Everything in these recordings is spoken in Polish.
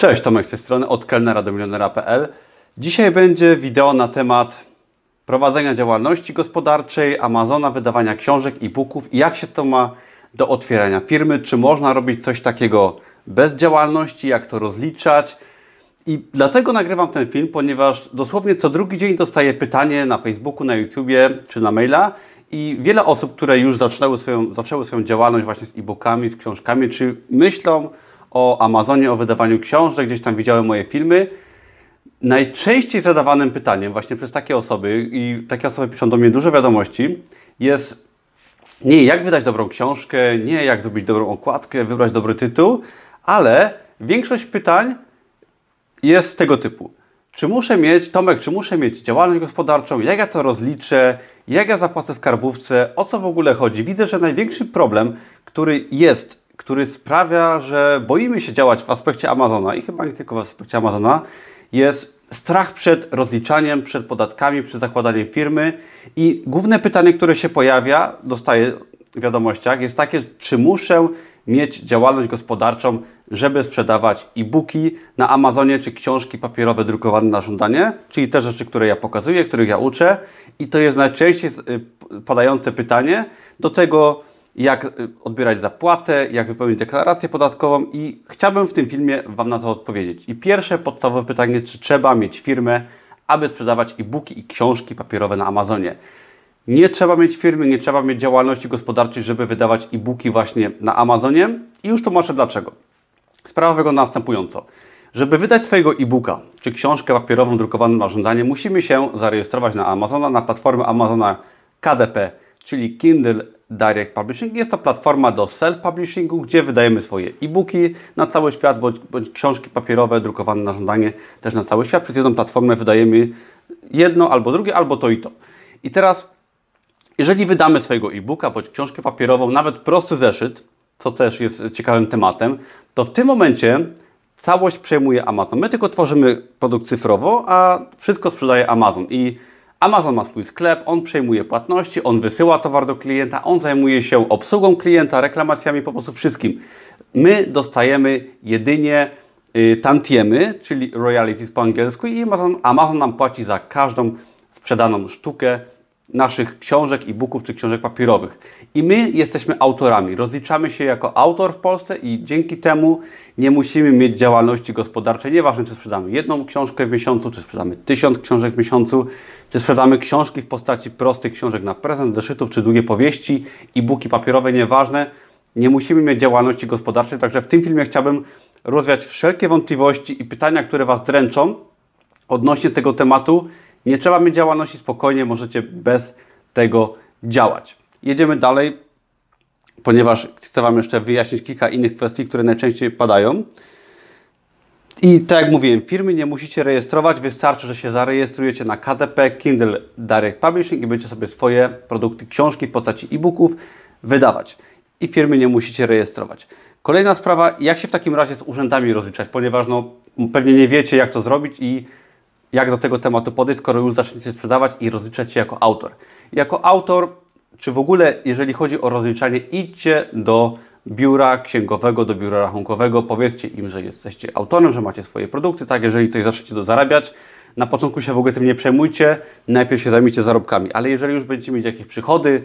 Cześć, Tomek z tej strony, od kelnera do milionera.pl. Dzisiaj będzie wideo na temat prowadzenia działalności gospodarczej, Amazona, wydawania książek, e-booków i jak się to ma do otwierania firmy, czy można robić coś takiego bez działalności, jak to rozliczać. I dlatego nagrywam ten film, ponieważ dosłownie co drugi dzień dostaję pytanie na Facebooku, na YouTubie czy na maila i wiele osób, które już zaczęły swoją, zaczęły swoją działalność właśnie z e-bookami, z książkami, czy myślą o Amazonie, o wydawaniu książek, gdzieś tam widziałem moje filmy. Najczęściej zadawanym pytaniem właśnie przez takie osoby, i takie osoby piszą do mnie dużo wiadomości, jest nie jak wydać dobrą książkę, nie jak zrobić dobrą okładkę, wybrać dobry tytuł, ale większość pytań jest tego typu. Czy muszę mieć, Tomek, czy muszę mieć działalność gospodarczą? Jak ja to rozliczę? Jak ja zapłacę skarbówce? O co w ogóle chodzi? Widzę, że największy problem, który jest który sprawia, że boimy się działać w aspekcie Amazona i chyba nie tylko w aspekcie Amazona, jest strach przed rozliczaniem, przed podatkami, przed zakładaniem firmy. I główne pytanie, które się pojawia, dostaję w wiadomościach, jest takie, czy muszę mieć działalność gospodarczą, żeby sprzedawać e-booki na Amazonie, czy książki papierowe drukowane na żądanie, czyli te rzeczy, które ja pokazuję, których ja uczę. I to jest najczęściej y, padające pytanie. Do tego jak y, odbierać zapłatę, jak wypełnić deklarację podatkową i chciałbym w tym filmie Wam na to odpowiedzieć. I pierwsze podstawowe pytanie, czy trzeba mieć firmę, aby sprzedawać e-booki i książki papierowe na Amazonie. Nie trzeba mieć firmy, nie trzeba mieć działalności gospodarczej, żeby wydawać e-booki właśnie na Amazonie i już tłumaczę dlaczego. Sprawa wygląda następująco. Żeby wydać swojego e-booka czy książkę papierową drukowaną na żądanie, musimy się zarejestrować na Amazona, na platformę Amazona KDP, czyli Kindle Direct Publishing. Jest to platforma do self-publishingu, gdzie wydajemy swoje e-booki na cały świat, bądź, bądź książki papierowe drukowane na żądanie też na cały świat. Przez jedną platformę wydajemy jedno albo drugie, albo to i to. I teraz, jeżeli wydamy swojego e-booka bądź książkę papierową, nawet prosty zeszyt, co też jest ciekawym tematem, to w tym momencie całość przejmuje Amazon. My tylko tworzymy produkt cyfrowo, a wszystko sprzedaje Amazon. I Amazon ma swój sklep, on przejmuje płatności, on wysyła towar do klienta, on zajmuje się obsługą klienta, reklamacjami, po prostu wszystkim. My dostajemy jedynie y, tantiemy, czyli royalties po angielsku i Amazon, Amazon nam płaci za każdą sprzedaną sztukę naszych książek, e-booków czy książek papierowych. I my jesteśmy autorami. Rozliczamy się jako autor w Polsce i dzięki temu nie musimy mieć działalności gospodarczej. Nieważne, czy sprzedamy jedną książkę w miesiącu, czy sprzedamy tysiąc książek w miesiącu, czy sprzedamy książki w postaci prostych książek na prezent, zeszytów, czy długie powieści, e-booki papierowe, nieważne. Nie musimy mieć działalności gospodarczej. Także w tym filmie chciałbym rozwiać wszelkie wątpliwości i pytania, które Was dręczą odnośnie tego tematu nie trzeba mieć działalności, spokojnie możecie bez tego działać. Jedziemy dalej, ponieważ chcę Wam jeszcze wyjaśnić kilka innych kwestii, które najczęściej padają. I tak jak mówiłem, firmy nie musicie rejestrować, wystarczy, że się zarejestrujecie na KDP, Kindle Direct Publishing i będziecie sobie swoje produkty, książki w postaci e-booków wydawać. I firmy nie musicie rejestrować. Kolejna sprawa, jak się w takim razie z urzędami rozliczać, ponieważ no, pewnie nie wiecie, jak to zrobić i jak do tego tematu podejść, skoro już zaczniecie sprzedawać i rozliczać się jako autor. Jako autor, czy w ogóle, jeżeli chodzi o rozliczanie, idźcie do biura księgowego, do biura rachunkowego, powiedzcie im, że jesteście autorem, że macie swoje produkty, tak, jeżeli coś zaczniecie do zarabiać, na początku się w ogóle tym nie przejmujcie, najpierw się zajmijcie zarobkami, ale jeżeli już będziecie mieć jakieś przychody,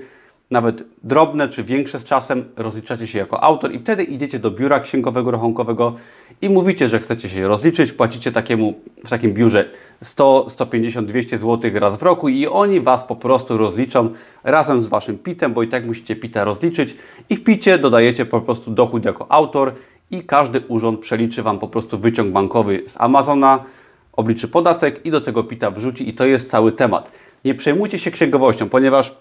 nawet drobne czy większe z czasem, rozliczacie się jako autor i wtedy idziecie do biura księgowego, rachunkowego i mówicie, że chcecie się rozliczyć, płacicie takiemu, w takim biurze 100, 150, 200 zł raz w roku i oni Was po prostu rozliczą razem z Waszym PIT-em, bo i tak musicie PIT-a rozliczyć i w PIT-cie dodajecie po prostu dochód jako autor i każdy urząd przeliczy Wam po prostu wyciąg bankowy z Amazona, obliczy podatek i do tego PIT-a wrzuci i to jest cały temat. Nie przejmujcie się księgowością, ponieważ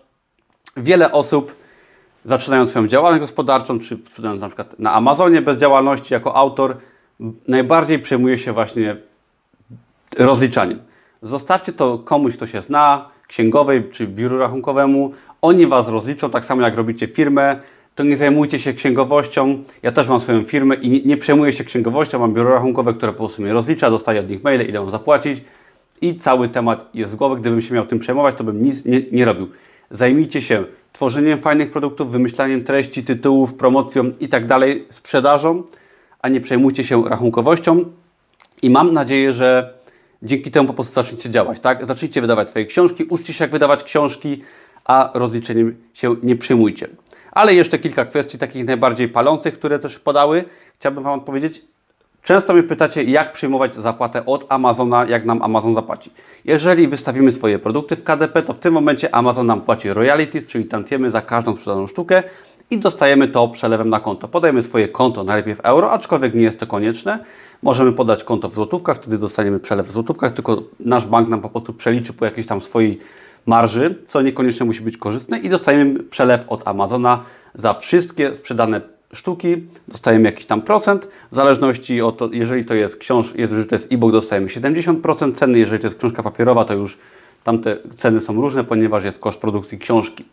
wiele osób zaczynając swoją działalność gospodarczą, czy sprzedając na przykład na Amazonie bez działalności jako autor, najbardziej przejmuje się właśnie rozliczaniem. Zostawcie to komuś, kto się zna, księgowej czy biuru rachunkowemu. Oni Was rozliczą, tak samo jak robicie firmę. To nie zajmujcie się księgowością. Ja też mam swoją firmę i nie, przejmuję się księgowością. Mam biuro rachunkowe, które po prostu mnie rozlicza, dostaję od nich maile, ile mam zapłacić i cały temat jest z głowy. Gdybym się miał tym przejmować, to bym nic nie, nie robił. Zajmijcie się tworzeniem fajnych produktów, wymyślaniem treści, tytułów, promocją i tak dalej, sprzedażą, a nie przejmujcie się rachunkowością. I mam nadzieję, że dzięki temu po prostu zaczniecie działać, tak? Zacznijcie wydawać swoje książki, uczcie się jak wydawać książki, a rozliczeniem się nie przyjmujcie. Ale jeszcze kilka kwestii takich najbardziej palących, które też podały. Chciałbym Wam odpowiedzieć. Często mnie pytacie, jak przyjmować zapłatę od Amazona, jak nam Amazon zapłaci. Jeżeli wystawimy swoje produkty w KDP, to w tym momencie Amazon nam płaci royalties, czyli tantiemy za każdą sprzedaną sztukę i dostajemy to przelewem na konto. Podajemy swoje konto, najlepiej w euro, aczkolwiek nie jest to konieczne. Możemy podać konto w złotówkach, wtedy dostaniemy przelew w złotówkach, tylko nasz bank nam po prostu przeliczy po jakiejś tam swojej marży, co niekoniecznie musi być korzystne i dostajemy przelew od Amazona za wszystkie sprzedane sztuki, dostajemy jakiś tam procent, w zależności od to, jeżeli to jest książ, jeżeli to jest e-book, dostajemy 70% ceny, jeżeli to jest książka papierowa, to już tamte ceny są różne, ponieważ jest koszt produkcji książki.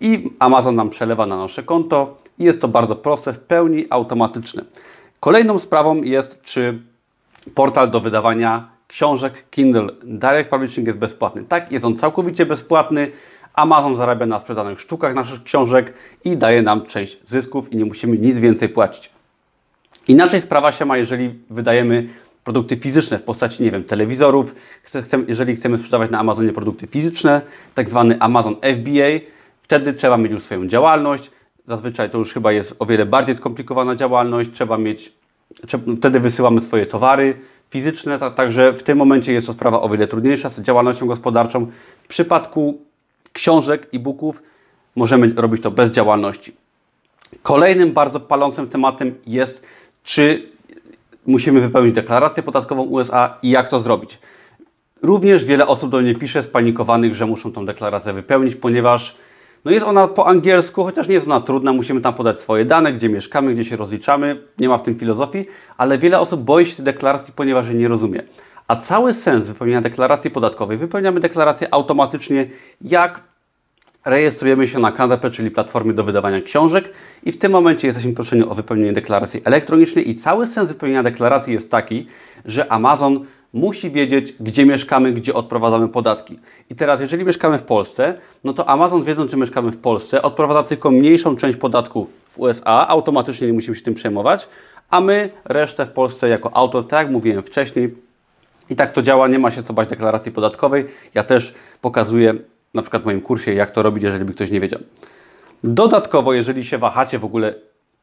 I Amazon nam przelewa na nasze konto i jest to bardzo proste, w pełni automatyczne. Kolejną sprawą jest, czy portal do wydawania książek Kindle Direct Publishing jest bezpłatny. Tak, jest on całkowicie bezpłatny. Amazon zarabia na sprzedanych sztukach naszych książek i daje nam część zysków i nie musimy nic więcej płacić. Inaczej sprawa się ma, jeżeli wydajemy produkty fizyczne w postaci, nie wiem, telewizorów. Jeżeli chcemy sprzedawać na Amazonie produkty fizyczne, tak zwany Amazon FBA, wtedy trzeba mieć już swoją działalność. Zazwyczaj to już chyba jest o wiele bardziej skomplikowana działalność. Trzeba mieć, wtedy wysyłamy swoje towary fizyczne, także w tym momencie jest to sprawa o wiele trudniejsza z działalnością gospodarczą. W przypadku książek, e-booków możemy robić to bez działalności. Kolejnym bardzo palącym tematem jest, czy musimy wypełnić deklarację podatkową USA i jak to zrobić. Również wiele osób do mnie pisze spanikowanych, że muszą tą deklarację wypełnić, ponieważ no jest ona po angielsku, chociaż nie jest ona trudna, musimy tam podać swoje dane, gdzie mieszkamy, gdzie się rozliczamy, nie ma w tym filozofii, ale wiele osób boi się tej deklaracji, ponieważ jej nie rozumie. A cały sens wypełnienia deklaracji podatkowej, wypełniamy deklarację automatycznie, jak rejestrujemy się na KDP, czyli platformie do wydawania książek i w tym momencie jesteśmy proszeni o wypełnienie deklaracji elektronicznej i cały sens wypełnienia deklaracji jest taki, że Amazon musi wiedzieć, gdzie mieszkamy, gdzie odprowadzamy podatki. I teraz, jeżeli mieszkamy w Polsce, no to Amazon, wiedząc, że mieszkamy w Polsce, odprowadza tylko mniejszą część podatku w USA, automatycznie nie musimy się tym przejmować, a my resztę w Polsce jako autor, tak jak mówiłem wcześniej, i tak to działa, nie ma się co bać deklaracji podatkowej. Ja też pokazuję na przykład w moim kursie, jak to robić, jeżeli by ktoś nie wiedział. Dodatkowo, jeżeli się wahacie w ogóle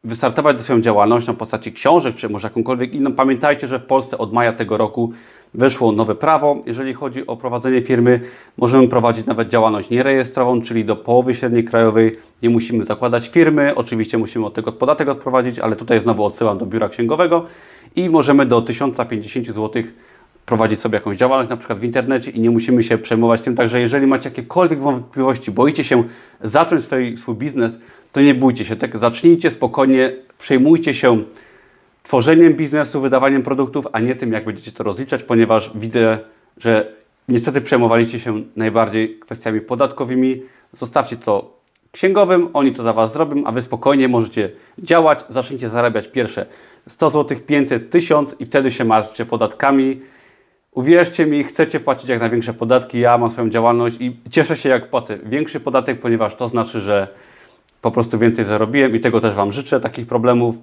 wystartować swoją działalnością w postaci książek, czy może jakąkolwiek inną, pamiętajcie, że w Polsce od maja tego roku weszło nowe prawo. Jeżeli chodzi o prowadzenie firmy, możemy prowadzić nawet działalność nierejestrową, czyli do połowy średniej krajowej nie musimy zakładać firmy. Oczywiście musimy od tego podatek odprowadzić, ale tutaj znowu odsyłam do biura księgowego i możemy do 1050 zł prowadzić sobie jakąś działalność na przykład w internecie i nie musimy się przejmować tym. Także jeżeli macie jakiekolwiek wątpliwości, boicie się zacząć swój, swój biznes, to nie bójcie się. Tak, zacznijcie spokojnie, przejmujcie się tworzeniem biznesu, wydawaniem produktów, a nie tym, jak będziecie to rozliczać, ponieważ widzę, że niestety przejmowaliście się najbardziej kwestiami podatkowymi. Zostawcie to księgowym, oni to za Was zrobią, a Wy spokojnie możecie działać, zacznijcie zarabiać pierwsze 100 zł, 500, 1000 i wtedy się martwcie podatkami. Uwierzcie mi, chcecie płacić jak największe podatki. Ja mam swoją działalność i cieszę się, jak płacę większy podatek, ponieważ to znaczy, że po prostu więcej zarobiłem i tego też Wam życzę, takich problemów.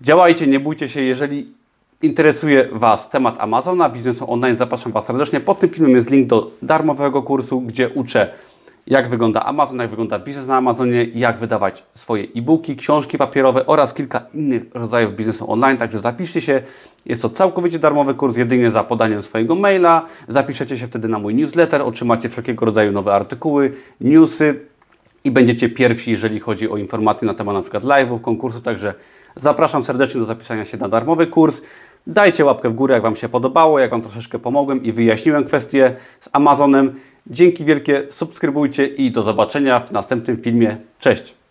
Działajcie, nie bójcie się, jeżeli interesuje Was temat Amazona, biznesu online, zapraszam Was serdecznie. Pod tym filmem jest link do darmowego kursu, gdzie uczę jak wygląda Amazon, jak wygląda biznes na Amazonie, jak wydawać swoje e-booki, książki papierowe oraz kilka innych rodzajów biznesu online. Także zapiszcie się. Jest to całkowicie darmowy kurs, jedynie za podaniem swojego maila. Zapiszecie się wtedy na mój newsletter, otrzymacie wszelkiego rodzaju nowe artykuły, newsy i będziecie pierwsi, jeżeli chodzi o informacje na temat na przykład live'ów, konkursów. Także zapraszam serdecznie do zapisania się na darmowy kurs. Dajcie łapkę w górę, jak Wam się podobało, jak Wam troszeczkę pomogłem i wyjaśniłem kwestię z Amazonem. Dzięki wielkie, subskrybujcie i do zobaczenia w następnym filmie. Cześć!